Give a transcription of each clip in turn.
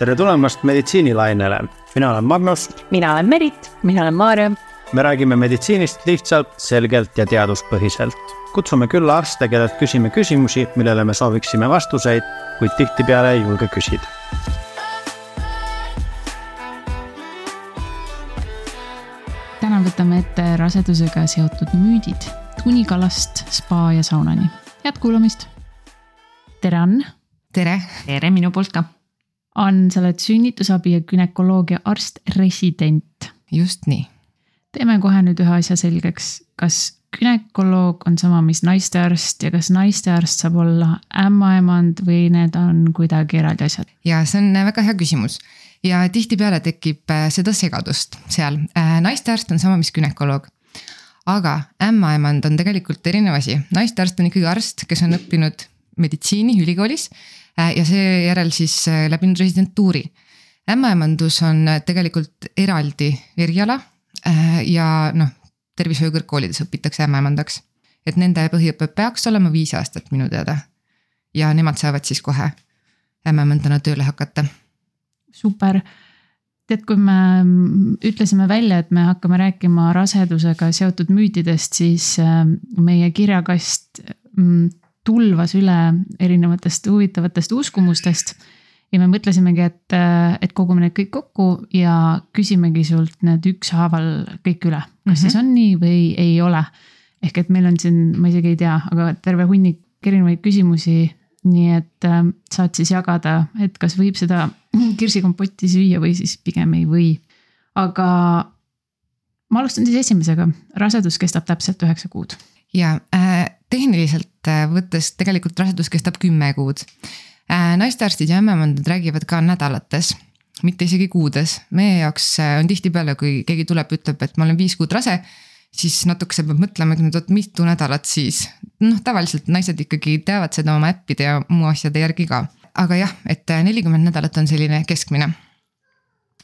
tere tulemast meditsiinilainele, mina olen Magnus. mina olen Merit. mina olen Maarja. me räägime meditsiinist lihtsalt, selgelt ja teaduspõhiselt. kutsume külla arste, kellelt küsime küsimusi, millele me sooviksime vastuseid, kuid tihtipeale ei julge küsida. täna võtame ette rasedusega seotud müüdid tunikalast spa ja saunani. head kuulamist. tere, Ann. tere. tere minu poolt ka Ann, sa oled sünnitusabi ja günekoloogia arst resident. just nii. teeme kohe nüüd ühe asja selgeks, kas gümnakoloog on sama, mis naistearst ja kas naistearst saab olla ämmaemand või need on kuidagi eraldi asjad? ja see on väga hea küsimus ja tihtipeale tekib äh, seda segadust seal. Äh, naistearst on sama, mis gümnakoloog. aga ämmaemand on tegelikult erinev asi, naistearst on ikkagi arst, kes on õppinud meditsiini ülikoolis Äh, ja seejärel siis äh, läbinud residentuuri. ämmaemandus on äh, tegelikult eraldi eriala ja noh, tervishoiu kõrgkoolides õpitakse ämmaemandaks. et nende põhiõpe peaks olema viis aastat minu teada. ja nemad saavad siis kohe ämmaemandana tööle hakata. super tead, kui me mm, ütlesime välja, et me hakkame rääkima rasedusega seotud müütidest, siis meie kirjakast mm, tulvas üle erinevatest huvitavatest uskumustest. ja me mõtlesimegi, et, et kogume need kõik kokku ja küsimegi sult need ükshaaval kõik üle, kas mm -hmm. siis on nii või ei ole. ehk et meil on siin, ma isegi ei tea, aga terve hunnik erinevaid küsimusi. nii et äh, saad siis jagada, et kas võib seda kirsikompotti süüa või siis pigem ei või. aga ma alustan siis esimesega, rasedus kestab täpselt üheksa kuud. ja äh, tehniliselt äh, võttes tegelikult rasedus kestab kümme kuud. Äh, naistearstid ja ämmemandad räägivad ka nädalates, mitte isegi kuudes. meie jaoks äh, on tihtipeale, kui keegi tuleb, ütleb, et ma olen viis kuud rase, siis natukese peab mõtlema, et oot, mitu nädalat siis. noh, tavaliselt naised ikkagi teavad seda oma äppide ja muu asjade järgi ka. aga jah, et nelikümmend nädalat on selline keskmine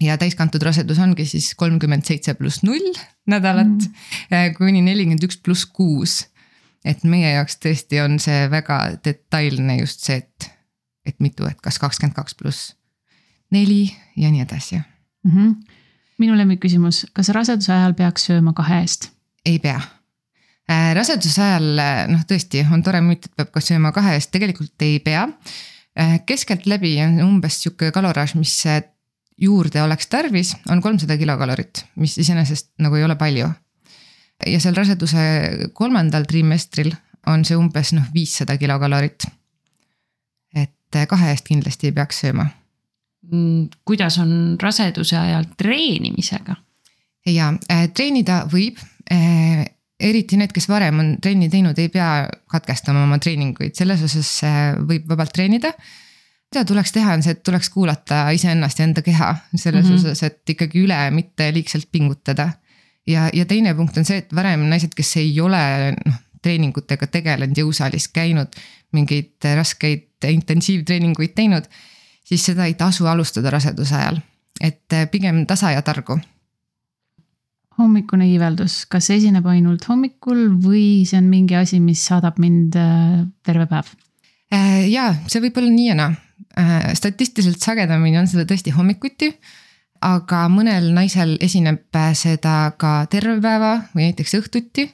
ja täiskantud rasedus ongi siis kolmkümmend seitse pluss null nädalat mm. kuni nelikümmend üks pluss kuus et meie jaoks tõesti on see väga detailne just see, et, et mitu, et kas kakskümmend kaks pluss neli ja nii edasi mm. -hmm. minu lemmikküsimus, kas raseduse ajal peaks sööma kahe eest? ei pea äh,. raseduse ajal noh, tõesti on tore müüt, et peab ka sööma kahe eest, tegelikult ei pea äh,. keskeltläbi on umbes sihuke kaloraaž, mis juurde oleks tarvis, on kolmsada kilokalorit, mis iseenesest nagu ei ole palju ja seal raseduse kolmandal trimestril on see umbes noh, viissada kilokalorit. et kahe eest kindlasti ei peaks sööma. Mm, kuidas on raseduse ajal treenimisega? ja äh, treenida võib äh, eriti need, kes varem on trenni teinud, ei pea katkestama oma treeninguid, selles osas võib vabalt treenida. mida tuleks teha, on see, et tuleks kuulata iseennast ja enda keha selles mm -hmm. osas, et ikkagi üle mitte liigselt pingutada ja, ja teine punkt on see, et varem naised, kes ei ole noh, treeningutega tegelenud, jõusaalis käinud, mingeid raskeid intensiivtreeninguid teinud, siis seda ei tasu alustada raseduse ajal, et eh, pigem tasa ja targu. Hommikune iiveldus, kas esineb ainult hommikul või see on mingi asi, mis saadab mind eh, terve päev? Eh, ja see võib olla nii ja naa, statistiliselt sagedamini on seda tõesti hommikuti aga mõnel naisel esineb seda ka terve päeva või näiteks õhtuti.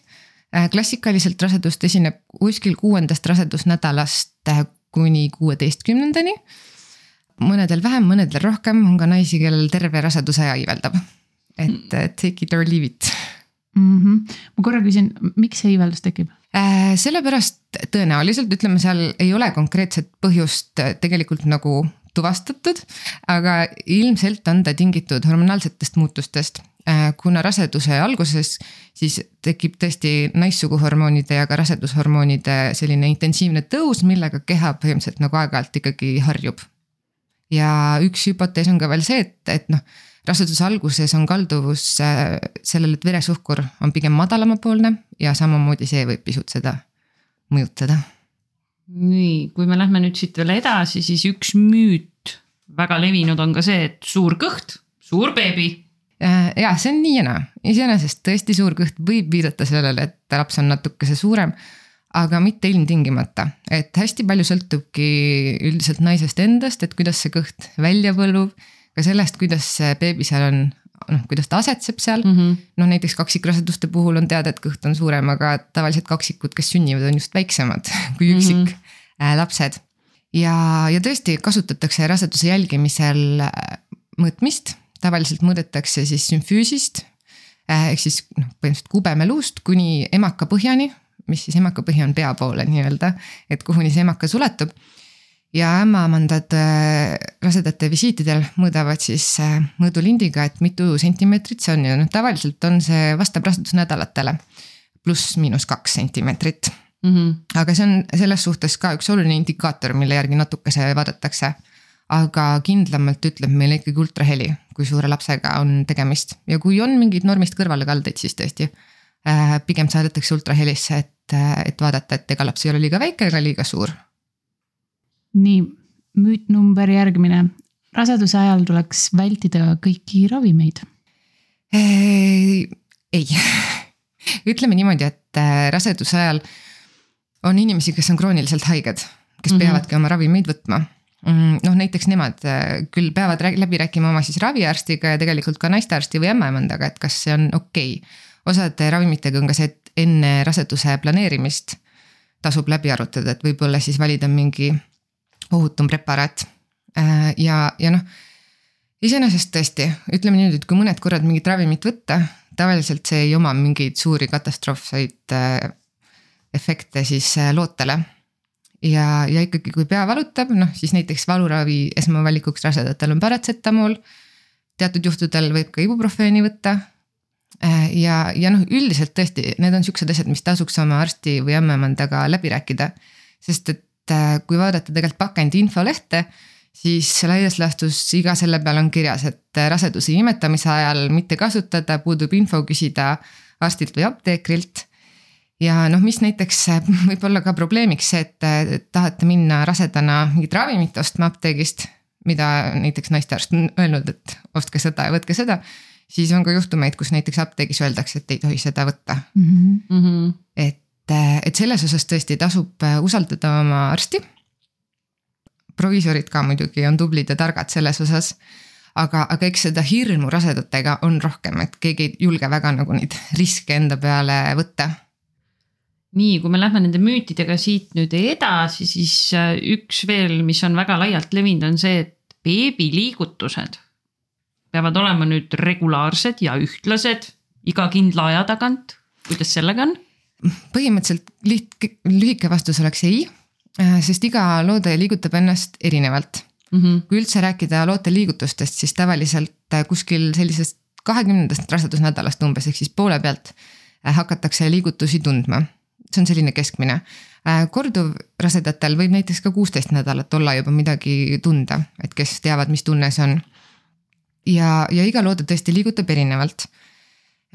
Äh, klassikaliselt rasedust esineb kuskil kuuendast rasedusnädalast äh, kuni kuueteistkümnendani. mõnedel vähem, mõnedel rohkem, on ka naisi, kellel terve raseduse aja iiveldab. et äh, take it or leave it mm. -hmm. ma korra küsin, miks see iiveldus tekib? sellepärast tõenäoliselt ütleme, seal ei ole konkreetset põhjust tegelikult nagu tuvastatud, aga ilmselt on ta tingitud hormonaalsetest muutustest. Äh, kuna raseduse alguses siis tekib tõesti naissuguhormoonide ja ka rasedushormoonide selline intensiivne tõus, millega keha põhimõtteliselt nagu aeg-ajalt ikkagi harjub. ja üks hüpotees on ka veel see, et, et noh, raseduse alguses on kalduvus äh, sellele, et veresuhkur on pigem madalamapoolne ja samamoodi see võib pisut seda mõjutada nii, kui me lähme nüüd siit veel edasi, siis üks müüt väga levinud on ka see, et suur kõht, suur beebi. Äh, ja see on nii ja naa, iseenesest tõesti suur kõht võib viidata sellele, et laps on natukese suurem. aga mitte ilmtingimata, et hästi palju sõltubki üldiselt naisest endast, et kuidas see kõht välja põlub. ka sellest, kuidas see beebi seal on, noh, kuidas ta asetseb seal mm -hmm.. noh, näiteks kaksikraseduste puhul on teada, et kõht on suurem, aga tavaliselt kaksikud, kes sünnivad, on just väiksemad kui üksik mm -hmm. Lapsed. ja, ja tõesti kasutatakse raseduse jälgimisel äh, mõõtmist, tavaliselt mõõdetakse siis sümfüüsist äh, ehk siis noh, põhimõtteliselt kubemeluust kuni emaka põhjani mis siis emakapõhi on pea poole nii-öelda, et kuhuni see emakas ulatub. ja ämmaemandad äh, rasedate visiitidel mõõdavad siis äh, mõõdulindiga, et mitu sentimeetrit see on ja noh, tavaliselt on see, vastab rasedusnädalatele. pluss-miinus kaks sentimeetrit mm. -hmm. aga see on selles suhtes ka üks oluline indikaator, mille järgi natukese vaadatakse aga kindlamalt ütleb meile ikkagi ultraheli, kui suure lapsega on tegemist ja kui on mingeid normist kõrvalekaldeid, siis tõesti Äh, pigem saadetakse ultrahelisse, et, äh, et vaadata, et ega laps ei ole liiga väike ega liiga suur. nii, müüt number järgmine. raseduse ajal tuleks vältida kõiki ravimeid. Äh, ei, ütleme niimoodi, et raseduse ajal on inimesi, kes on krooniliselt haiged, kes mm -hmm. peavadki oma ravimeid võtma mm, noh, näiteks nemad küll peavad läbi rääkima oma siis raviarstiga ja tegelikult ka naistearsti või ämmaemandaga, et kas see on okei okay osade ravimitega on ka see, et enne raseduse planeerimist tasub läbi arutada, et võib-olla siis valida mingi ohutum preparaat. Äh, ja, ja noh, iseenesest tõesti, ütleme niimoodi, et kui mõned korrad mingit ravimit võtta, tavaliselt see ei oma mingeid suuri katastroofseid äh, efekte siis äh, lootele. ja, ja ikkagi, kui pea valutab, noh siis näiteks valuravi esmavalikuks rasedatel on paratsetamool. teatud juhtudel võib ka ibuprofeeni võtta Äh, ja, ja noh, üldiselt tõesti, need on siuksed asjad, mis tasuks oma arsti või ämmaemandaga läbi rääkida. sest et äh, kui vaadata tegelikult pakendi infolehte, siis laias laastus iga selle peal on kirjas, et raseduse imetamise ajal mitte kasutada, puudub info küsida arstilt või apteekrilt. Ja noh, mis näiteks võib olla ka probleemiks see, et tahate minna rasedana mingit ravimit ostma apteegist, mida näiteks naistearst on öelnud, et ostke seda ja võtke seda siis on ka juhtumeid, kus näiteks apteegis öeldakse, et ei tohi seda võtta mm. -hmm. et, et selles osas tõesti tasub usaldada oma arsti. proviisorid ka muidugi on tublid ja targad selles osas. aga, aga eks seda hirmu rasedatega on rohkem, et keegi ei julge väga nagu neid riske enda peale võtta nii, kui me lähme nende müütidega siit nüüd edasi, siis äh, üks veel, mis on väga laialt levinud, on see, et beebiliigutused peavad olema nüüd regulaarsed ja ühtlased iga kindla aja tagant, kuidas sellega on? põhimõtteliselt liht-, lühike vastus oleks ei, äh, sest iga loode liigutab ennast erinevalt mm. -hmm. kui üldse rääkida loote liigutustest, siis tavaliselt äh, kuskil sellisest kahekümnendast rasedusnädalast umbes, ehk siis poole pealt hakatakse liigutusi tundma. See on selline keskmine. korduvrasedatel võib näiteks ka kuusteist nädalat olla juba midagi tunda, et kes teavad, mis tunne see on ja, ja iga loode tõesti liigutab erinevalt.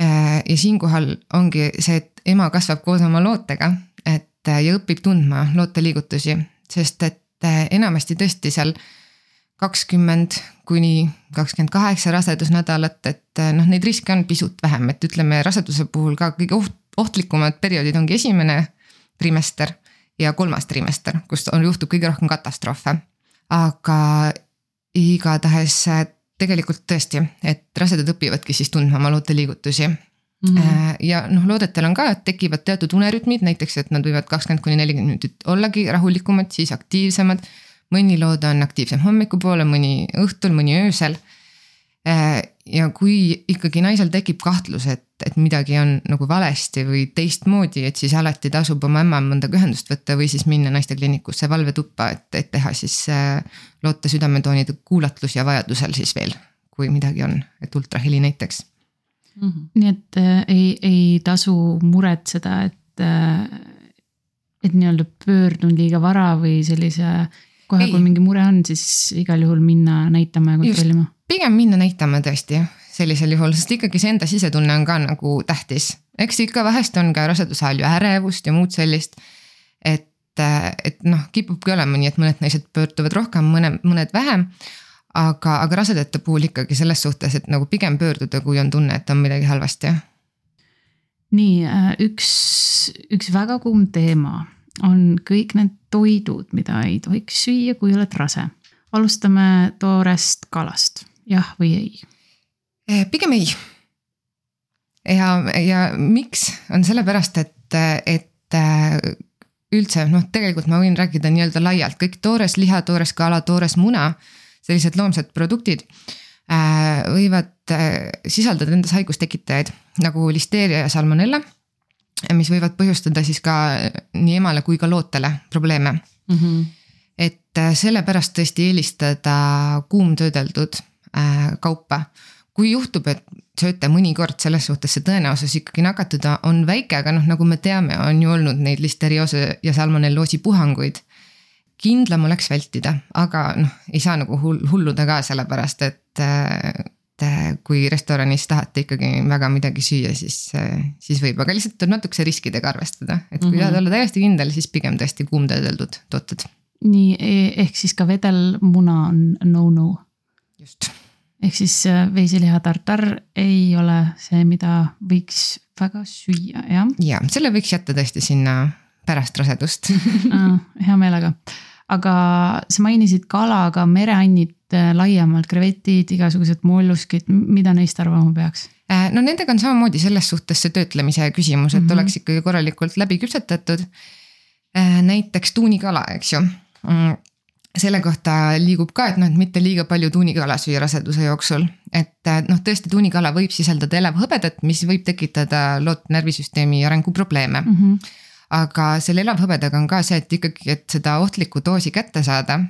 Äh, ja siinkohal ongi see, et ema kasvab koos oma lootega, et äh, ja õpib tundma loote liigutusi, sest et äh, enamasti tõesti seal kakskümmend kuni kakskümmend kaheksa rasedusnädalat, et noh, neid riske on pisut vähem, et ütleme raseduse puhul ka kõige oht, ohtlikumad perioodid ongi esimene trimester ja kolmas trimester, kus on, juhtub kõige rohkem katastroofe. aga igatahes tegelikult tõesti, et rasedad õpivadki siis tundma oma loote liigutusi Mm -hmm. ja noh, loodetel on ka, et tekivad teatud unerütmid, näiteks et nad võivad kakskümmend kuni nelikümmend minutit ollagi rahulikumad, siis aktiivsemad. mõni loode on aktiivsem hommikupoole, mõni õhtul, mõni öösel. Ja kui ikkagi naisel tekib kahtlus, et, et midagi on nagu valesti või teistmoodi, et siis alati tasub oma ämmaemandaga ühendust võtta või siis minna naistekliinikusse valvetuppa, et, et teha siis äh, loote südametoonide kuulatlus ja vajadusel siis veel, kui midagi on, et ultraheli näiteks mm. -hmm. nii et äh, ei, ei tasu muretseda, et äh,, et nii-öelda pöördun liiga vara või sellise kohe, kui mingi mure on, siis igal juhul minna näitama ja kontrollima pigem minna näitama tõesti sellisel juhul, sest ikkagi see enda sisetunne on ka nagu tähtis. eks ikka vahest on ka raseduse ajal ju ärevust ja muud sellist. et, et noh, kipubki olema nii, et mõned naised pöörduvad rohkem, mõne, mõned vähem. aga, aga rasedate puhul ikkagi selles suhtes, et nagu pigem pöörduda, kui on tunne, et on midagi halvasti. nii äh, üks, üks väga kuum teema on kõik need toidud, mida ei tohiks süüa, kui oled rase. alustame toorest kalast, jah või ei? Eh, pigem ei. ja, ja miks, on sellepärast, et, et äh, üldse noh, tegelikult ma võin rääkida nii-öelda laialt, kõik toores liha, toores kala, toores muna, sellised loomsed produktid äh, võivad sisaldada endas haigustekitajaid nagu listeeria ja salmonella mis võivad põhjustada siis ka nii emale kui ka lootele probleeme mm. -hmm. et sellepärast tõesti eelistada kuumtöödeldud kaupa. kui juhtub, et sööte mõnikord, selles suhtes see tõenäosus ikkagi nakatuda on väike, aga noh, nagu me teame, on ju olnud neid listeriose ja salmonelloosi puhanguid. kindlam oleks vältida, aga noh, ei saa nagu hull, hulluda ka sellepärast, et äh, et äh, kui restoranis tahate ikkagi väga midagi süüa, siis, äh, siis võib, aga lihtsalt tuleb natukese riskidega arvestada, et kui mm -hmm. tahad olla täiesti kindel, siis pigem tõesti kuumtöödeldud tooted. nii, e-, ehk siis ka vedelmuna on no-no. just. Ehk siis äh, veiseliha tartar ei ole see, mida võiks väga süüa, jah? ja, selle võiks jätta tõesti sinna pärast rasedust hea meelega aga sa mainisid kala, aga mereannid äh, laiemalt, krevetid, igasugused molluskid, mida neist arvama peaks? Äh, no nendega on samamoodi selles suhtes see töötlemise küsimus, et mm -hmm. oleks ikkagi korralikult läbi küpsetatud. Näiteks tuunikala, eks ju mm, selle kohta liigub ka, et noh, et mitte liiga palju tuunikala süüa raseduse jooksul. et noh, tõesti tuunikala võib sisaldada elavhõbedat, mis võib tekitada lootnärvisüsteemi arenguprobleeme mm. -hmm aga selle elavhõbedaga on ka see, et ikkagi, et seda ohtlikku doosi kätte saada,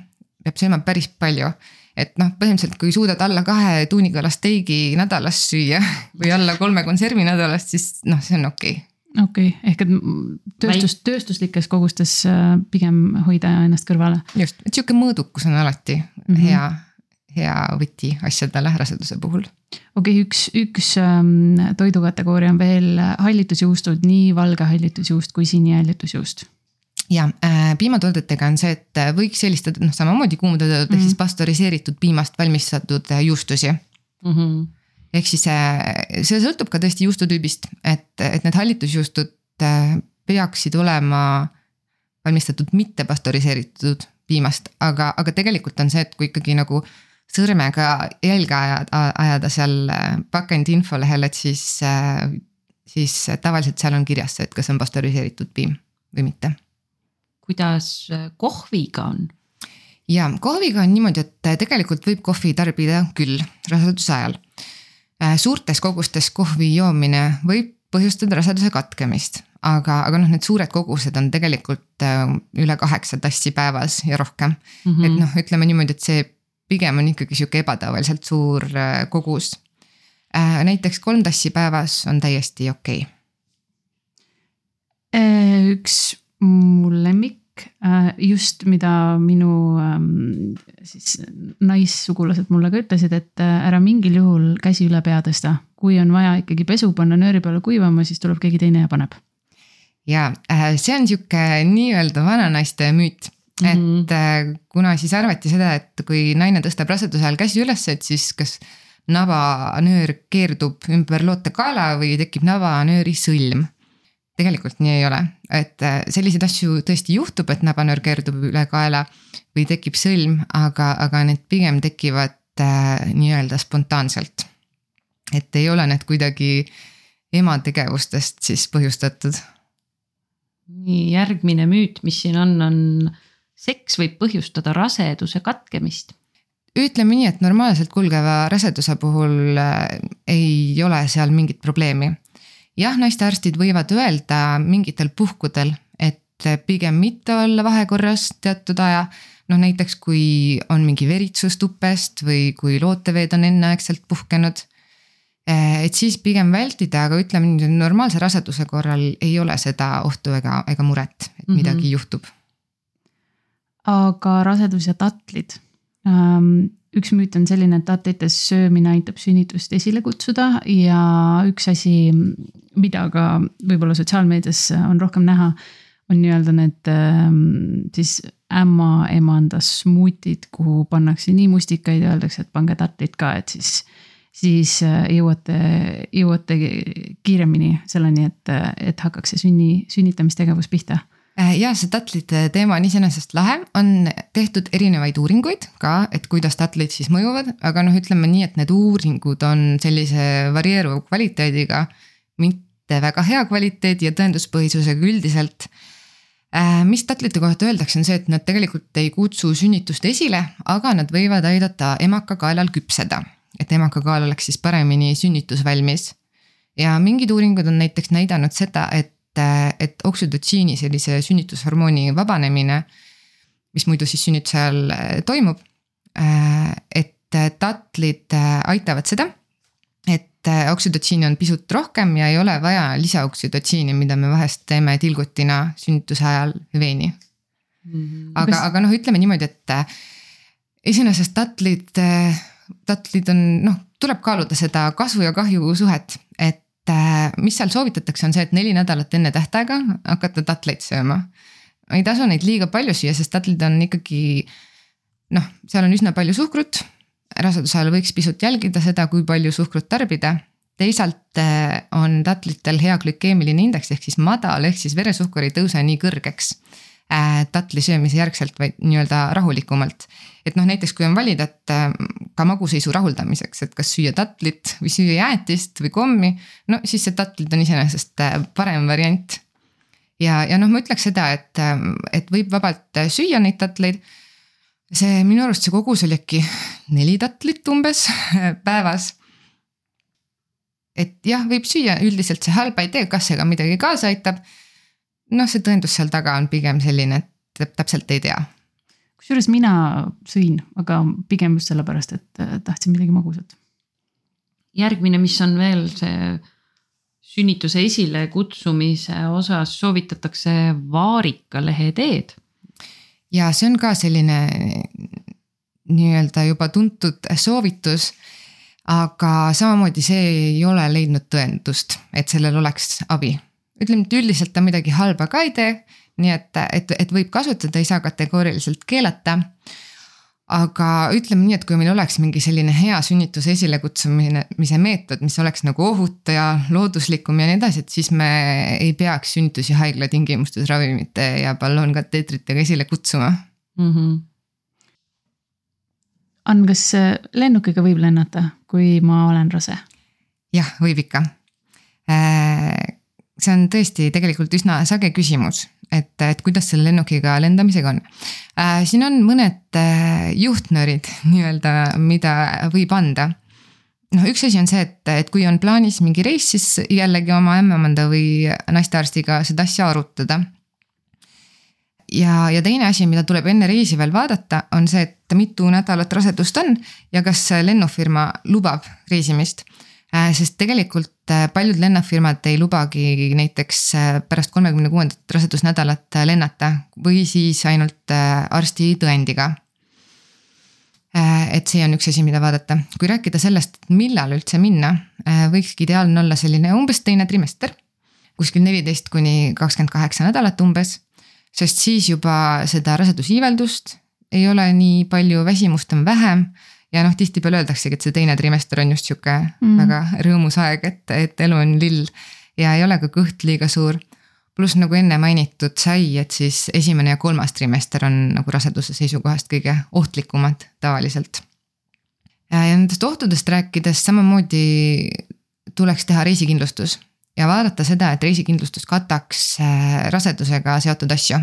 peab sööma päris palju. et noh, põhimõtteliselt kui suudad alla kahe tuunikala steigi nädalas süüa või alla kolme konservi nädalas, siis noh, see on okei okay okei okay., ehk et tööstus, tööstuslikes kogustes äh, pigem hoida ennast kõrvale. just, et sihuke mõõdukus on alati mm -hmm. hea hea võti asjadele raseduse puhul. okei okay,, üks, üks ähm, toidukategooria on veel hallitusjuustud, nii valge hallitusjuust kui sinihallitusjuust ja äh, piimatoodetega on see, et võiks eelistada noh, samamoodi kuumtöödeldud mm -hmm. ehk siis pastöriseeritud piimast valmistatud äh, juustusi mm. -hmm. Ehk siis äh, see sõltub ka tõesti juustutüübist, et, et need hallitusjuustud äh, peaksid olema valmistatud mitte pastöriseeritud piimast, aga, aga tegelikult on see, et kui ikkagi nagu sõrmega jälge ajada, ajada seal äh, pakendi infolehel, et siis, äh, siis tavaliselt seal on kirjas see, et kas on pastöriseeritud piim või mitte. kuidas äh, kohviga on? ja kohviga on niimoodi, et tegelikult võib kohvi tarbida küll raseduse ajal. Suurtes kogustes kohvi joomine võib põhjustada raseduse katkemist, aga, aga noh, need suured kogused on tegelikult üle kaheksa tassi päevas ja rohkem mm. -hmm. et noh, ütleme niimoodi, et see pigem on ikkagi sihuke ebatavaliselt suur äh, kogus. Äh, näiteks kolm tassi päevas on täiesti okei okay.. Äh, üks mu lemmik, just mida minu ähm, siis naissugulased mulle ka ütlesid, et ära mingil juhul käsi üle pea tõsta. kui on vaja ikkagi pesu panna nööri peale kuivama, siis tuleb keegi teine ja paneb. ja see on sihuke nii-öelda vananaiste müüt Mm -hmm. et äh, kuna siis arvati seda, et kui naine tõstab raseduse ajal käsi üles, et siis kas nabanöör keerdub ümber lootekaela või tekib nabanööri sõlm. Tegelikult nii ei ole, et äh, selliseid asju tõesti juhtub, et nabanöör keerdub üle kaela või tekib sõlm, aga, aga need pigem tekivad äh, nii-öelda spontaanselt. et ei ole need kuidagi ema tegevustest siis põhjustatud. nii järgmine müüt, mis siin on, on seks võib põhjustada raseduse katkemist ütleme nii, et normaalselt kulgeva raseduse puhul äh, ei ole seal mingit probleemi. Jah, naistearstid võivad öelda mingitel puhkudel, et pigem mitte olla vahekorras teatud aja. noh, näiteks kui on mingi veritsus tupest või kui looteveed on enneaegselt puhkenud. Äh, et siis pigem vältida, aga ütleme nii, normaalse raseduse korral ei ole seda ohtu ega, ega muret, et midagi mm -hmm. juhtub aga rasedus ja tatlid. Üks müüt on selline, et tatlites söömine aitab sünnitust esile kutsuda ja üks asi, mida ka võib-olla sotsiaalmeedias on rohkem näha, on nii-öelda need ähm, siis ämmaemanda smuutid, kuhu pannakse nii mustikaid ja öeldakse, et pange tatlid ka, et siis siis äh, jõuate, jõuate kiiremini selleni, et, et hakkaks see sünni, sünnitamistegevus pihta ja see tatlite teema on iseenesest lahe, on tehtud erinevaid uuringuid ka, et kuidas tatlid siis mõjuvad, aga noh, ütleme nii, et need uuringud on sellise varieeruva kvaliteediga. mitte väga hea kvaliteedi ja tõenduspõhisusega üldiselt. Äh, mis tatlite kohta öeldakse, on see, et nad tegelikult ei kutsu sünnitust esile, aga nad võivad aidata emakakaelal küpseda, et emakakaal oleks siis paremini sünnitusvalmis. ja mingid uuringud on näiteks näidanud seda, et et, et oksüdotsiini sellise sünnitushormooni vabanemine, mis muidu siis sünnituse ajal äh, toimub. Äh, et tatlid äh, aitavad seda, et oksüdotsiini on pisut rohkem ja ei ole vaja lisaoksüdotsiini, mida me vahest teeme tilgutina sünnituse ajal veeni mm. -hmm. aga, aga noh, ütleme niimoodi, et iseenesest tatlid, tatlid on noh, tuleb kaaluda seda kasu ja kahju suhet, et mis seal soovitatakse, on see, et neli nädalat enne tähtaega hakata tatleid sööma. ei tasu neid liiga palju süüa, sest tatlid on ikkagi noh, seal on üsna palju suhkrut. raseduse ajal võiks pisut jälgida seda, kui palju suhkrut tarbida. teisalt äh, on tatlitel hea glükeemiline indeks ehk siis madal, ehk siis veresuhkur ei tõuse nii kõrgeks Äh, tatli söömise järgselt, vaid nii-öelda rahulikumalt. et noh, näiteks kui on valida, et äh, ka maguseisu rahuldamiseks, et kas süüa tatlit või süüa jäätist või kommi, no siis see tatlid on iseenesest äh, parem variant. ja, ja noh, ma ütleks seda, et, et võib vabalt süüa neid tatleid. see minu arust see kogus oli äkki neli tatlit umbes päevas et jah, võib süüa, üldiselt see halba ei tee, kas see ka midagi kaasa aitab noh, see tõendus seal taga on pigem selline, et täpselt ei tea. kusjuures mina sõin, aga pigem just sellepärast, et äh, tahtsin midagi magusat. järgmine, mis on veel see sünnituse esilekutsumise osas soovitatakse vaarikalehe teed. ja see on ka selline nii-öelda juba tuntud soovitus. aga samamoodi see ei ole leidnud tõendust, et sellel oleks abi ütleme, et üldiselt ta midagi halba ka ei tee. nii et, et, et võib kasutada, ei saa kategooriliselt keelata. aga ütleme nii, et kui meil oleks mingi selline hea sünnituse esilekutsumise meetod, mis oleks nagu ohutu ja looduslikum ja nii edasi, et siis me ei peaks sünnitusi haigla tingimustes ravimite ja ballonkateetritega esile kutsuma mm. -hmm. Ann, kas lennukiga võib lennata, kui ma olen rase? jah, võib ikka äh, see on tõesti tegelikult üsna sage küsimus, et, et kuidas selle lennukiga lendamisega on äh,. siin on mõned äh, juhtnöörid nii-öelda, mida võib anda. noh, üks asi on see, et, et kui on plaanis mingi reis, siis jällegi oma ämmaemanda või naistearstiga seda asja arutada. ja, ja teine asi, mida tuleb enne reisi veel vaadata, on see, et mitu nädalat rasedust on ja kas lennufirma lubab reisimist sest tegelikult äh, paljud lennufirmad ei lubagi näiteks äh, pärast kolmekümne kuuendat rasedusnädalat lennata või siis ainult arsti tõendiga. et see on üks asi, mida vaadata, kui rääkida sellest, millal üldse minna, võikski ideaalne olla selline umbes teine trimester. kuskil neliteist kuni kakskümmend kaheksa nädalat umbes, sest siis juba seda rasedusiiveldust ei ole nii palju, väsimust on vähem ja noh, tihtipeale öeldaksegi, et see teine trimester on just sihuke mm. väga rõõmus aeg, et, et elu on lill ja ei ole ka kõht liiga suur. pluss nagu enne mainitud sai, et siis esimene ja kolmas trimester on nagu raseduse seisukohast kõige ohtlikumad tavaliselt. ja nendest ohtudest rääkides samamoodi tuleks teha reisikindlustus ja vaadata seda, et reisikindlustus kataks äh, rasedusega seotud asju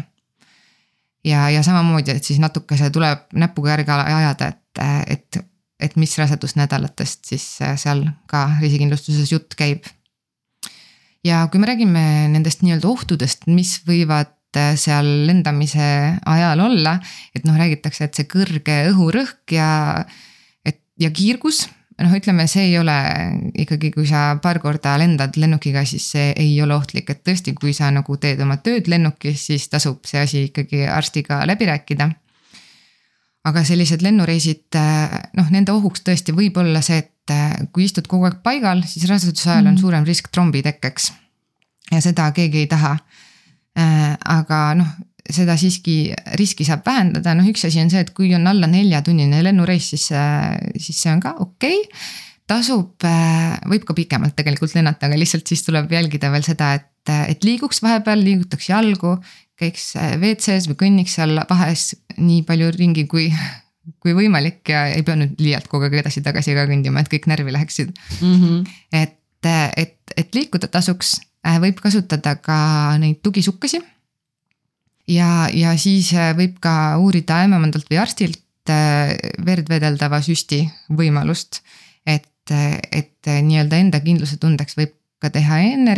ja, ja samamoodi, et siis natukese tuleb näpuga järge ajada, et et, et mis rasedusnädalatest siis äh, seal ka reisikindlustuses jutt käib. ja kui me räägime nendest nii-öelda ohtudest, mis võivad äh, seal lendamise ajal olla, et noh, räägitakse, et see kõrge õhurõhk ja, et ja kiirgus noh, ütleme, see ei ole ikkagi, kui sa paar korda lendad lennukiga, siis see ei ole ohtlik, et tõesti, kui sa nagu teed oma tööd lennukis, siis tasub see asi ikkagi arstiga läbi rääkida aga sellised lennureisid, äh, noh, nende ohuks tõesti võib olla see, et äh, kui istud kogu aeg paigal, siis raseduse ajal on mhm. suurem risk trombi tekkeks. ja seda keegi ei taha. Äh, aga noh, seda siiski riski saab vähendada, noh, üks asi on see, et kui on alla neljatunnine lennureis, siis, siis see on ka okei okay tasub, võib ka pikemalt tegelikult lennata, aga lihtsalt siis tuleb jälgida veel seda, et, et liiguks vahepeal, liigutaks jalgu. Käiks WC-s või kõnniks seal vahes nii palju ringi, kui, kui võimalik ja ei pea nüüd liialt kogu aeg edasi-tagasi ka kõndima, et kõik närvi läheksid mm. -hmm. et, et, et liikuda tasuks, võib kasutada ka neid tugisukkasid ja, ja siis võib ka uurida ämmaemandalt või arstilt verd vedeldava süsti võimalust et, et nii-öelda enda kindluse tundeks võib ka teha enne,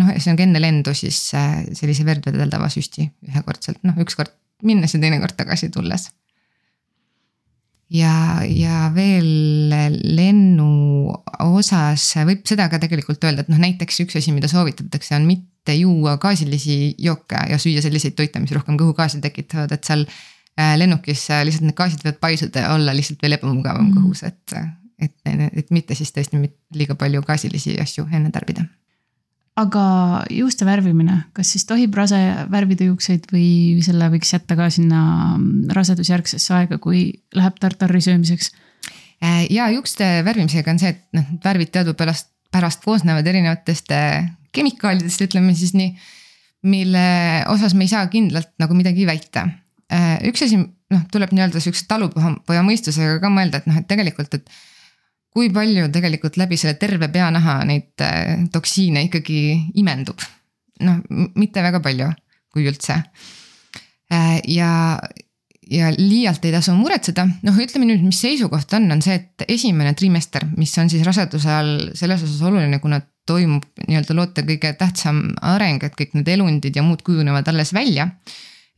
noh, ühesõnaga enne lendu siis äh, sellise verd vedeldava süsti ühekordselt, noh, ükskord minnes ja teinekord tagasi tulles. ja, ja veel lennu osas võib seda ka tegelikult öelda, et noh, näiteks üks asi, mida soovitatakse, on mitte juua gaasilisi jooke ja süüa selliseid toite, mis rohkem kõhugaasi tekitavad, et seal äh, lennukis lihtsalt need gaasid võivad paisuda ja olla lihtsalt veel ebamugavam mm -hmm. kõhus, et et, et mitte siis tõesti liiga palju gaasilisi asju enne tarbida. aga juuste värvimine, kas siis tohib rase värvida juukseid või selle võiks jätta ka sinna rasedusjärgsesse aega, kui läheb tartari söömiseks? Äh, ja juukste värvimisega on see, et noh, värvid teadupärast pärast koosnevad erinevatest äh, kemikaalidest, ütleme siis nii. mille osas me ei saa kindlalt nagu midagi väita. Äh, üks asi, noh, tuleb nii-öelda sihukese talupoja mõistusega ka mõelda, et noh, et tegelikult, et kui palju tegelikult läbi selle terve peanaha neid äh, toksiine ikkagi imendub. noh, mitte väga palju, kui üldse. Äh, ja, ja liialt ei tasu muretseda, noh, ütleme nüüd, mis seisukoht on, on see, et esimene trimester, mis on siis raseduse all selles osas oluline, kuna toimub nii-öelda loote kõige tähtsam areng, et kõik need elundid ja muud kujunevad alles välja.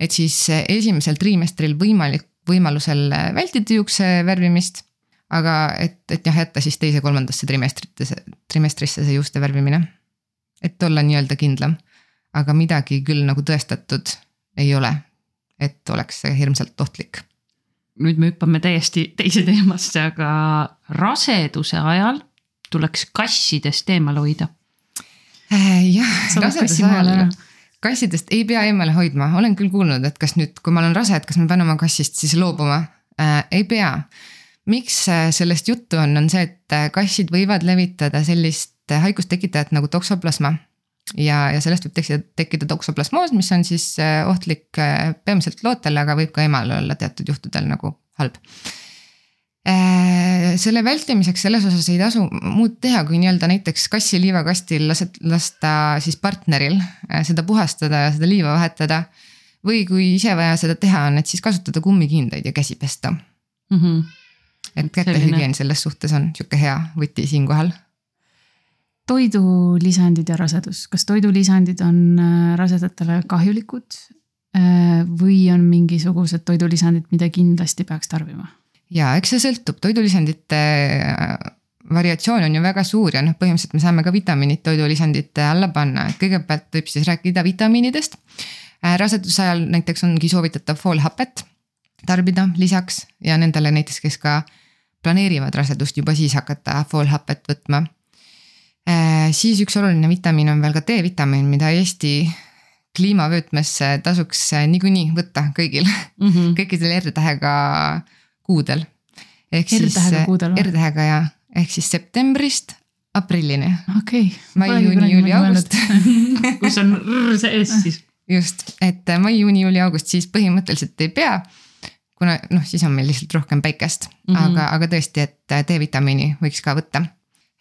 et siis esimesel trimestril võimalik, võimalusel vältida juukse värvimist aga et, et jah, jätta siis teise-kolmandasse trimestrisse, trimestrisse see juuste värvimine. et olla nii-öelda kindlam, aga midagi küll nagu tõestatud ei ole, et oleks see hirmsalt ohtlik. nüüd me hüppame täiesti teise teemasse, aga raseduse ajal tuleks kassidest eemale hoida. Äh, jah, raseduse ajal kassidest ei pea eemale hoidma, olen küll kuulnud, et kas nüüd, kui ma olen rase, et kas ma pean oma kassist siis loobuma äh,. ei pea miks äh, sellest juttu on, on see, et äh, kassid võivad levitada sellist äh, haigust tekitajat nagu toksoplasma. ja, ja sellest võib tekkida, tekkida toksoplasmoos, mis on siis ohtlik peamiselt lootele, aga võib ka emale olla teatud juhtudel nagu halb selle vältimiseks selles osas ei tasu muud teha, kui nii-öelda näiteks kassi liivakastil lased, lasta siis partneril seda puhastada ja seda liiva vahetada. või kui ise vaja seda teha on, et siis kasutada kummikindaid ja käsi pesta mm. -hmm et kätehügieen selles suhtes on sihuke hea võti siinkohal. toidulisandid ja rasedus, kas toidulisandid on äh, rasedatele kahjulikud? Äh, või on mingisugused toidulisandid, mida kindlasti peaks tarbima? ja eks see sõltub, toidulisandite äh, variatsioon on ju väga suur ja noh, põhimõtteliselt me saame ka vitamiinid toidulisandite alla panna, et kõigepealt võib siis rääkida vitamiinidest. raseduse ajal näiteks ongi soovitatav foolhapet tarbida lisaks ja nendele näiteks, kes ka planeerivad rasedust juba siis hakata foolhapet võtma. Äh, siis üks oluline vitamiin on veel ka D-vitamiin, mida Eesti kliimavöötmesse tasuks äh, niikuinii võtta kõigil mm, -hmm. kõikidel R-tähega kuudel. R-tähega kuudel või? R-tähega ja, ehk siis septembrist aprillini. okei okay.. mai, juuni, juuli, august kus on R sees siis. just, et äh, mai, juuni, juuli, august siis põhimõtteliselt ei pea kuna noh, siis on meil lihtsalt rohkem päikest mm, -hmm. aga, aga tõesti, et äh, D-vitamiini võiks ka võtta.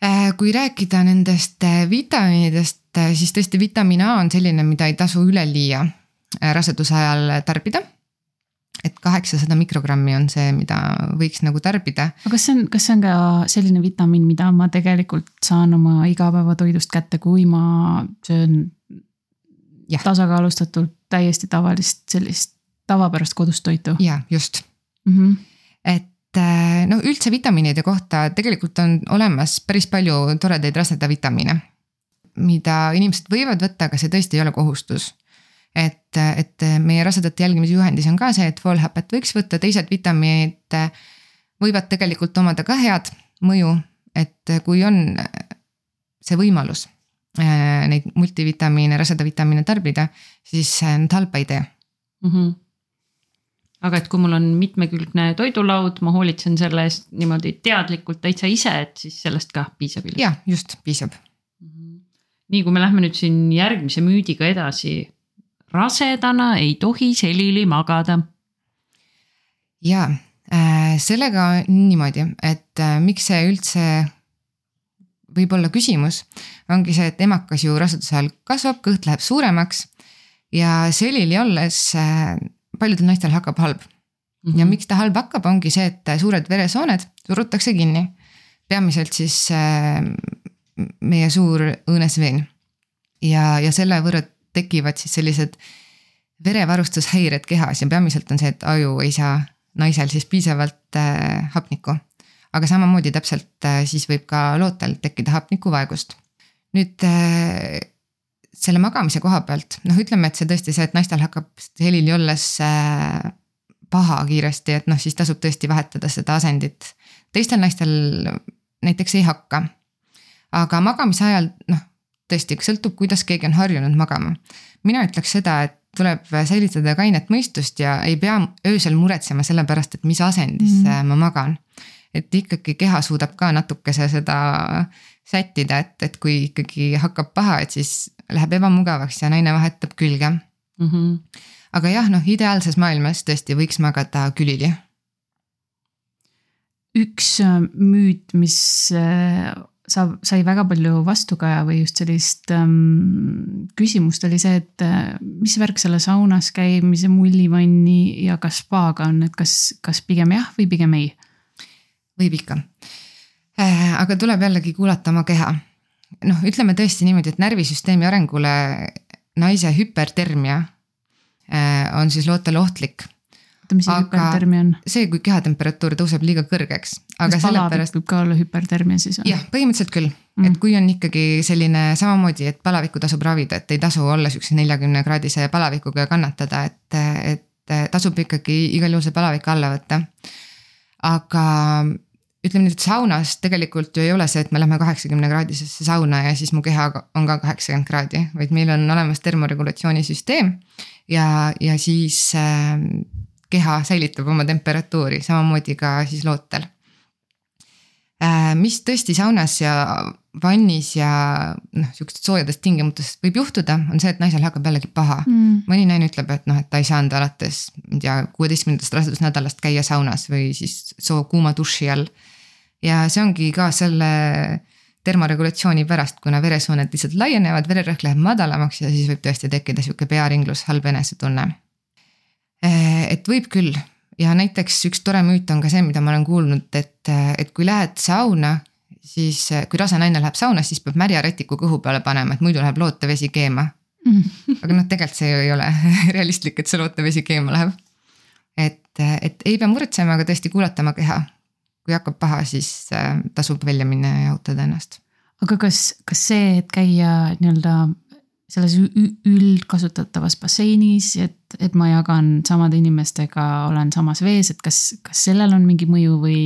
Äh, kui rääkida nendest äh, vitamiinidest, siis tõesti vitamiin A on selline, mida ei tasu üleliia raseduse ajal tarbida et kaheksasada mikrogrammi on see, mida võiks nagu tarbida. aga kas see on, kas see on ka selline vitamiin, mida ma tegelikult saan oma igapäevatoidust kätte, kui ma söön tasakaalustatult täiesti tavalist sellist tavapärast kodust toitu. ja just mm. -hmm. et äh, no üldse vitamiinide kohta tegelikult on olemas päris palju toredaid raseda vitamiine. mida inimesed võivad võtta, aga see tõesti ei ole kohustus. et, et meie rasedate jälgimise juhendis on ka see, et foolhapet võiks võtta, teised vitamiinid äh, võivad tegelikult omada ka head mõju, et kui on see võimalus äh, neid multivitamiine, raseda vitamiine tarbida, siis nad halba ei tee mm. -hmm aga et kui mul on mitmekülgne toidulaud, ma hoolitsen selle eest niimoodi teadlikult täitsa ise, et siis sellest ka piisab ilmselt. ja just, piisab. nii, kui me lähme nüüd siin järgmise müüdiga edasi. rasedana ei tohi selili magada. ja äh, sellega on niimoodi, et äh, miks see üldse võib olla küsimus, ongi see, et emakas ju raseduse ajal kasvab, kõht läheb suuremaks ja selili olles äh, paljudel naistel hakkab halb mm. -hmm. ja miks ta halb hakkab, ongi see, et suured veresooned surutakse kinni. peamiselt siis äh, meie suur õõnesveen. ja, ja selle võrra tekivad siis sellised verevarustushäired kehas ja peamiselt on see, et aju ei saa naisel siis piisavalt äh, hapnikku. aga samamoodi täpselt äh, siis võib ka lootel tekkida hapnikuvaegust. nüüd äh, selle magamise koha pealt, noh, ütleme, et see tõesti see, et naistel hakkab helili olles äh, paha kiiresti, et noh, siis tasub tõesti vahetada seda asendit. teistel naistel näiteks ei hakka. aga magamise ajal noh, tõesti sõltub, kuidas keegi on harjunud magama. mina ütleks seda, et tuleb säilitada kainet mõistust ja ei pea öösel muretsema selle pärast, et mis asendis mm -hmm. ma magan. et ikkagi keha suudab ka natukese seda sättida, et, et kui ikkagi hakkab paha, et siis läheb ebamugavaks ja naine vahetab külge mm. -hmm. aga jah, noh, ideaalses maailmas tõesti võiks magada külili. üks äh, müüt, mis äh, saab, sai väga palju vastukaja või just sellist ähm, küsimust oli see, et äh, mis värk selle saunas käimise, mullivanni ja ka spaaga on, et kas, kas pigem jah või pigem ei? võib ikka aga tuleb jällegi kuulata oma keha noh, ütleme tõesti niimoodi, et närvisüsteemi arengule naise hüpertermia äh, on siis lootele ohtlik. oota, mis see hüpertermia on? see, kui kehatemperatuur tõuseb liiga kõrgeks. kas palavik võib ka olla hüpertermia siis või? jah, põhimõtteliselt küll mm., et kui on ikkagi selline samamoodi, et palavikku tasub ravida, et ei tasu olla sihukese neljakümne kraadise palavikuga ja kannatada, et, et tasub ikkagi igal juhul see palavik alla võtta. aga ütleme nüüd, saunas tegelikult ju ei ole see, et me lähme kaheksakümne kraadisesse sauna ja siis mu keha on ka kaheksakümmend kraadi, vaid meil on olemas termoregulatsiooni süsteem. ja, ja siis äh, keha säilitab oma temperatuuri, samamoodi ka siis lootel. Mis tõesti saunas ja vannis ja noh, sihukestes soojades tingimustes võib juhtuda, on see, et naisel hakkab jällegi paha. Mm.. mõni naine ütleb, et noh, et ta ei saanud alates, ma ei tea, kuueteistkümnendast rasedusnädalast käia saunas või siis soo kuuma duši all. Ja see ongi ka selle termoregulatsiooni pärast, kuna veresooned lihtsalt laienevad, vererõhk läheb madalamaks ja siis võib tõesti tekkida sihuke pearinglus, halb enesetunne. Eh, et võib küll ja näiteks üks tore müüt on ka see, mida ma olen kuulnud, et, et kui lähed sauna, siis kui rase naine läheb sauna, siis peab märja rätiku kõhu peale panema, et muidu läheb lootevesi keema aga noh, tegelikult see ju ei ole realistlik, et see lootevesi keema läheb. et, et ei pea muretsema, aga tõesti kuulata oma keha kui hakkab paha, siis äh, tasub välja minna ja jahutada ennast. aga kas, kas see, et käia nii-öelda selles üldkasutatavas basseinis, et, et ma jagan samade inimestega, olen samas vees, et kas, kas sellel on mingi mõju või?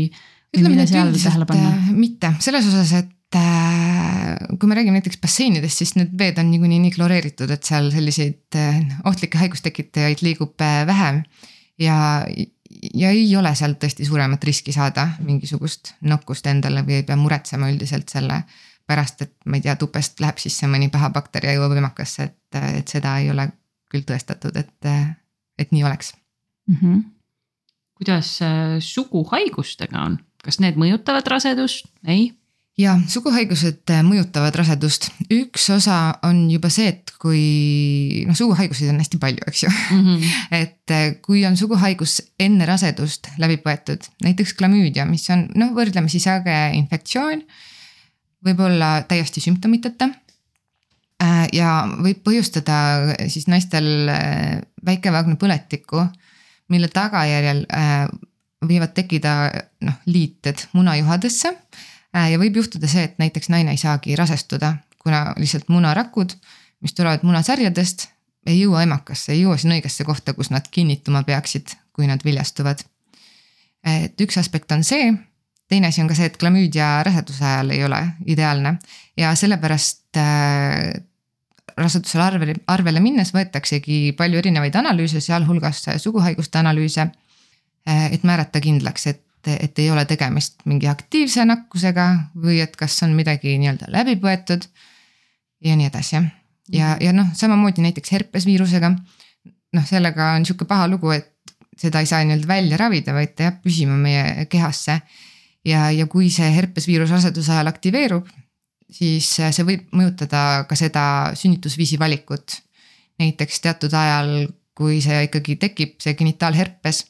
ütleme nii, et üldiselt äh, mitte, selles osas, et äh, kui me räägime näiteks basseinidest, siis need veed on niikuinii nii kloreeritud, et seal selliseid ohtlikke haigustekitajaid liigub vähem. ja, ja ei ole seal tõesti suuremat riski saada mingisugust nakkust endale või ei pea muretsema üldiselt selle pärast, et ma ei tea, tupest läheb sisse mõni paha bakter ja jõuab emakasse, et, et seda ei ole küll tõestatud, et, et nii oleks mm. -hmm. kuidas äh, suguhaigustega on, kas need mõjutavad rasedust, ei? ja suguhaigused äh, mõjutavad rasedust, üks osa on juba see, et kui noh, suguhaiguseid on hästi palju, eks ju mm. -hmm. et äh, kui on suguhaigus enne rasedust läbi põetud, näiteks klamüüdia, mis on noh, võrdlemisi sage infektsioon. Võib-olla täiesti sümptomiteta. Äh, ja võib põhjustada siis naistel väikevaagna põletikku, mille tagajärjel võivad tekkida noh, liited munajuhadesse Äh, ja võib juhtuda see, et näiteks naine ei saagi rasestuda, kuna lihtsalt munarakud, mis tulevad munasarjadest, ei jõua emakasse, ei jõua sinna õigesse kohta, kus nad kinnituma peaksid, kui nad viljastuvad. et üks aspekt on see, teine asi on ka see, et klamüüdia raseduse ajal ei ole ideaalne ja sellepärast äh, rasedusele arvele, arvele minnes võetaksegi palju erinevaid analüüse, sealhulgas suguhaiguste analüüse et määrata kindlaks, et, et ei ole tegemist mingi aktiivse nakkusega või et kas on midagi nii-öelda läbi põetud. ja nii edasi ja, ja noh, samamoodi näiteks herpesviirusega. noh, sellega on sihuke paha lugu, et seda ei saa nii-öelda välja ravida, vaid ta jääb püsima meie kehasse. Ja, ja kui see herpesviirus raseduse ajal aktiveerub, siis see võib mõjutada ka seda sünnitusviisi valikut. näiteks teatud ajal, kui see ikkagi tekib, see genitaalherpes,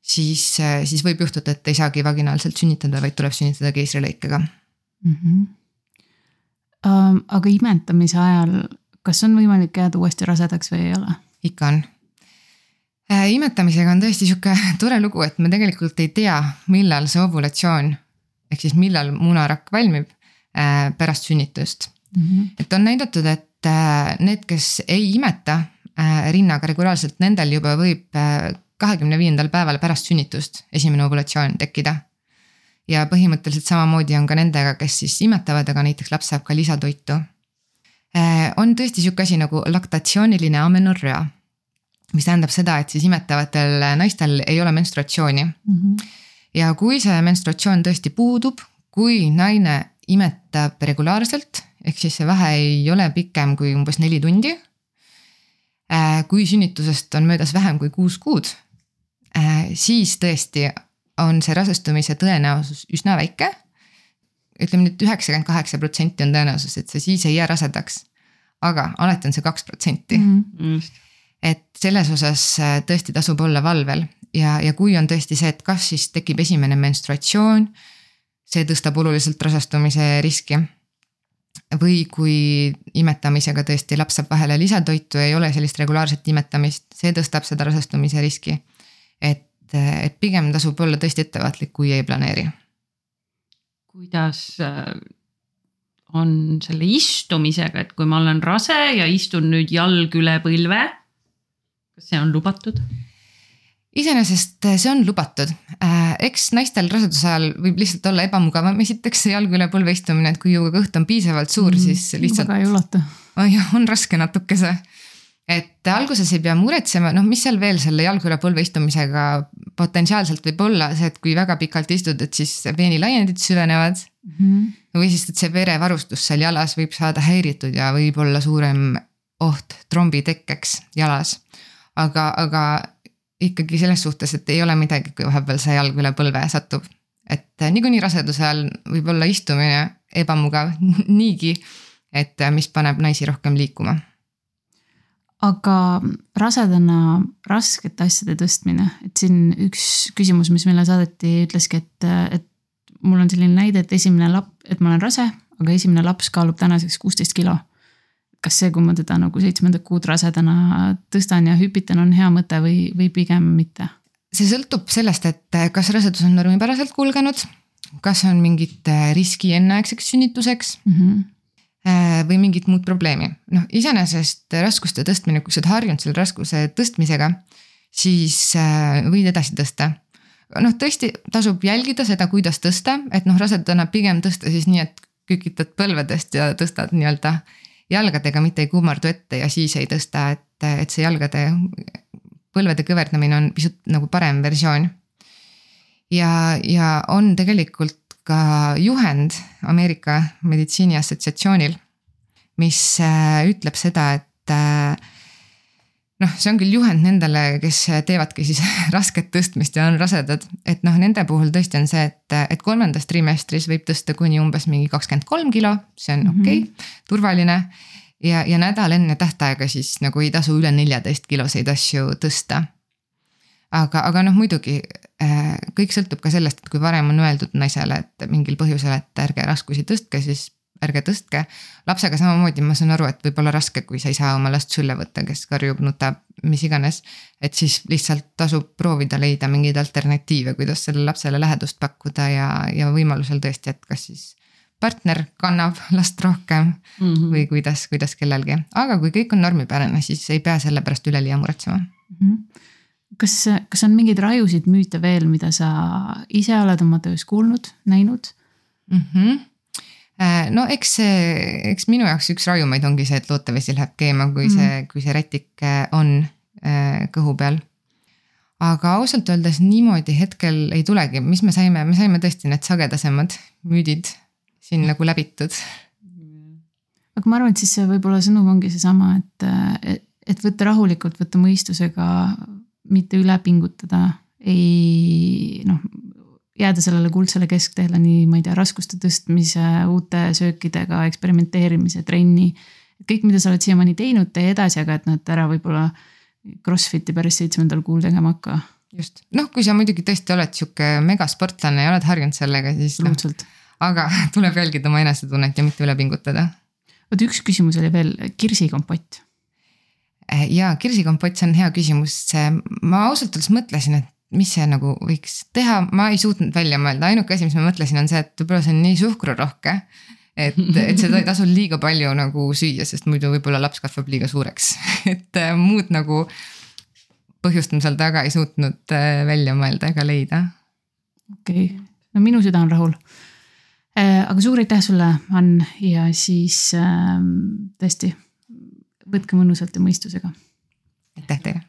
siis, siis võib juhtuda, et ei saagi vaginaalselt sünnitada, vaid tuleb sünnitada keisrilõikega mm. -hmm. Aga imetamise ajal kas on võimalik jääda uuesti rasedaks või ei ole? ikka on äh,. Imetamisega on tõesti sihuke tore lugu, et me tegelikult ei tea, millal see ovulatsioon ehk siis millal munarakk valmib äh, pärast sünnitust mm. -hmm. et on näidatud, et äh, need, kes ei imeta äh, rinnaga regulaarselt, nendel juba võib äh, kahekümne viiendal päeval pärast sünnitust esimene ovulatsioon tekkida ja põhimõtteliselt samamoodi on ka nendega, kes siis imetavad, aga näiteks laps saab ka lisatoitu Äh, on tõesti sihuke asi nagu laktatsiooniline amenorrea. Mis tähendab seda, et siis imetavatel naistel ei ole menstruatsiooni mm. -hmm. ja kui see menstruatsioon tõesti puudub, kui naine imetab regulaarselt, ehk siis see vahe ei ole pikem kui umbes neli tundi. Äh, kui sünnitusest on möödas vähem kui kuus kuud, äh, siis tõesti on see rasestumise tõenäosus üsna väike ütleme nüüd üheksakümmend kaheksa protsenti on tõenäosus, et sa siis ei jää rasedaks. aga alati on see kaks protsenti. Mhm. Et selles osas äh, tõesti tasub olla valvel ja, ja kui on tõesti see, et kas siis tekib esimene menstruatsioon, see tõstab oluliselt rasestumise riski. või kui imetamisega tõesti laps saab vahele lisatoitu ei ole sellist regulaarset imetamist, see tõstab seda rasestumise riski. et, et pigem tasub olla tõesti ettevaatlik, kui ei planeeri kuidas äh, on selle istumisega, et kui ma olen rase ja istun nüüd jalg üle põlve. Kas see on lubatud? iseenesest äh, see on lubatud, äh, eks naistel raseduse ajal võib lihtsalt olla ebamugavam, esiteks see jalg üle põlve istumine, et kui ju kõht on piisavalt suur mm, siis lihtsalt. väga ei ulatu. on raske natukese et alguses ei pea muretsema, noh, mis seal veel selle jalg üle põlve istumisega potentsiaalselt võib olla see, et kui väga pikalt istud, et siis veenilaiendid süvenevad mm. -hmm. või siis, et see verevarustus seal jalas võib saada häiritud ja võib olla suurem oht trombi tekkeks jalas. Aga, aga ikkagi selles suhtes, et ei ole midagi, kui vahepeal see jalg üle põlve satub. et niikuinii raseduse ajal võib olla istumine ebamugav niigi, et mis paneb naisi rohkem liikuma aga rasedana raskete asjade tõstmine, et siin üks küsimus, mis meile saadeti, ütleski, et, et mul on selline näide, et esimene lap-, et ma olen rase, aga esimene laps kaalub tänaseks kuusteist kilo. Kas see, kui ma teda nagu seitsmendat kuud rasedana tõstan ja hüpitan, on hea mõte või, või pigem mitte? see sõltub sellest, et kas rasedus on normipäraselt kulgenud, kas on mingit riski enneaegseks sünnituseks mm. -hmm või mingit muud probleemi. noh, iseenesest raskuste tõstmine, kui sa oled harjunud selle raskuse tõstmisega, siis võid edasi tõsta. noh, tõesti tasub jälgida seda, kuidas tõsta, et noh, rasedana pigem tõsta siis nii, et kükitad põlvedest ja tõstad nii-öelda jalgadega, mitte ei kummardu ette ja siis ei tõsta, et, et see jalgade, põlvede kõverdamine on pisut nagu parem versioon. ja, ja on tegelikult ka juhend Ameerika Meditsiini Assotsiatsioonil, mis äh, ütleb seda, et äh, noh, see on küll juhend nendele, kes teevadki siis rasket tõstmist ja on rasedad, et noh, nende puhul tõesti on see, et, et kolmandas trimestris võib tõsta kuni umbes mingi kakskümmend kolm kilo, see on okei okay, mm, -hmm. turvaline. ja, ja nädal enne tähtaega siis nagu ei tasu üle neljateist kiloseid asju tõsta. aga, aga noh, muidugi Äh, kõik sõltub ka sellest, et kui varem on öeldud naisele, et mingil põhjusel, et ärge raskusi tõstke, siis ärge tõstke. lapsega samamoodi ma saan aru, et võib olla raske, kui sa ei saa oma last sülle võtta, kes karjub, nutab, mis iganes. et siis lihtsalt tasub proovida leida mingeid alternatiive, kuidas sellele lapsele lähedust pakkuda ja, ja võimalusel tõesti, et kas siis partner kannab last rohkem mm -hmm. või kuidas, kuidas kellelgi, aga kui kõik on normipärane, siis ei pea selle pärast üleliia muretsema mm. -hmm kas, kas on mingeid rajusid müüte veel, mida sa ise oled oma töös kuulnud, näinud mm? -hmm no eks see, eks minu jaoks üks rajumaid ongi see, et lootevesi läheb keema, kui mm see, kui see rätik äh, on äh, kõhu peal. aga ausalt öeldes niimoodi hetkel ei tulegi, mis me saime, me saime tõesti need sagedasemad müüdid siin nagu läbitud. aga ma arvan, et siis see võib-olla sõnum ongi seesama, et, et võtta rahulikult, võtta mõistusega, mitte üle pingutada, ei noh, jääda sellele kuldsele keskteele nii, ma ei tea, raskuste tõstmise, uute söökidega eksperimenteerimise trenni. kõik, mida sa oled siiamaani teinud, tee edasi, aga et nad ära võib-olla Crossfiti päris seitsmendal kuul tegema hakka. just, noh, kui sa muidugi tõesti oled sihuke megasportlane ja oled harjunud sellega, siis noh, aga tuleb jälgida oma enesetunnet ja mitte üle pingutada. vot üks küsimus oli veel, kirsikompott. Eh, ja kirsikompott, see on hea küsimus, ma ausalt öeldes mõtlesin, et mis see nagu võiks teha, ma ei suutnud välja mõelda, ainuke asi, mis ma mõtlesin, on see, et võib-olla see on nii suhkrurohke. et, et seda ei tasu liiga palju nagu süüa, sest muidu võib-olla laps kasvab liiga suureks et äh, muud nagu põhjust ma seal taga ei suutnud äh, välja mõelda ega leida. okei okay., no minu süda on rahul Äh, aga suur aitäh sulle, Ann ja siis äh, tõesti võtke mõnusalt ja mõistusega. aitäh teile.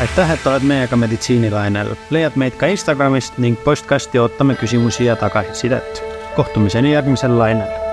Aitäh, et oled meiega meditsiinilainel, leiad meid ka Instagramist ning postkasti ootame küsimusi ja tagasisidet. kohtumiseni järgmisel lainel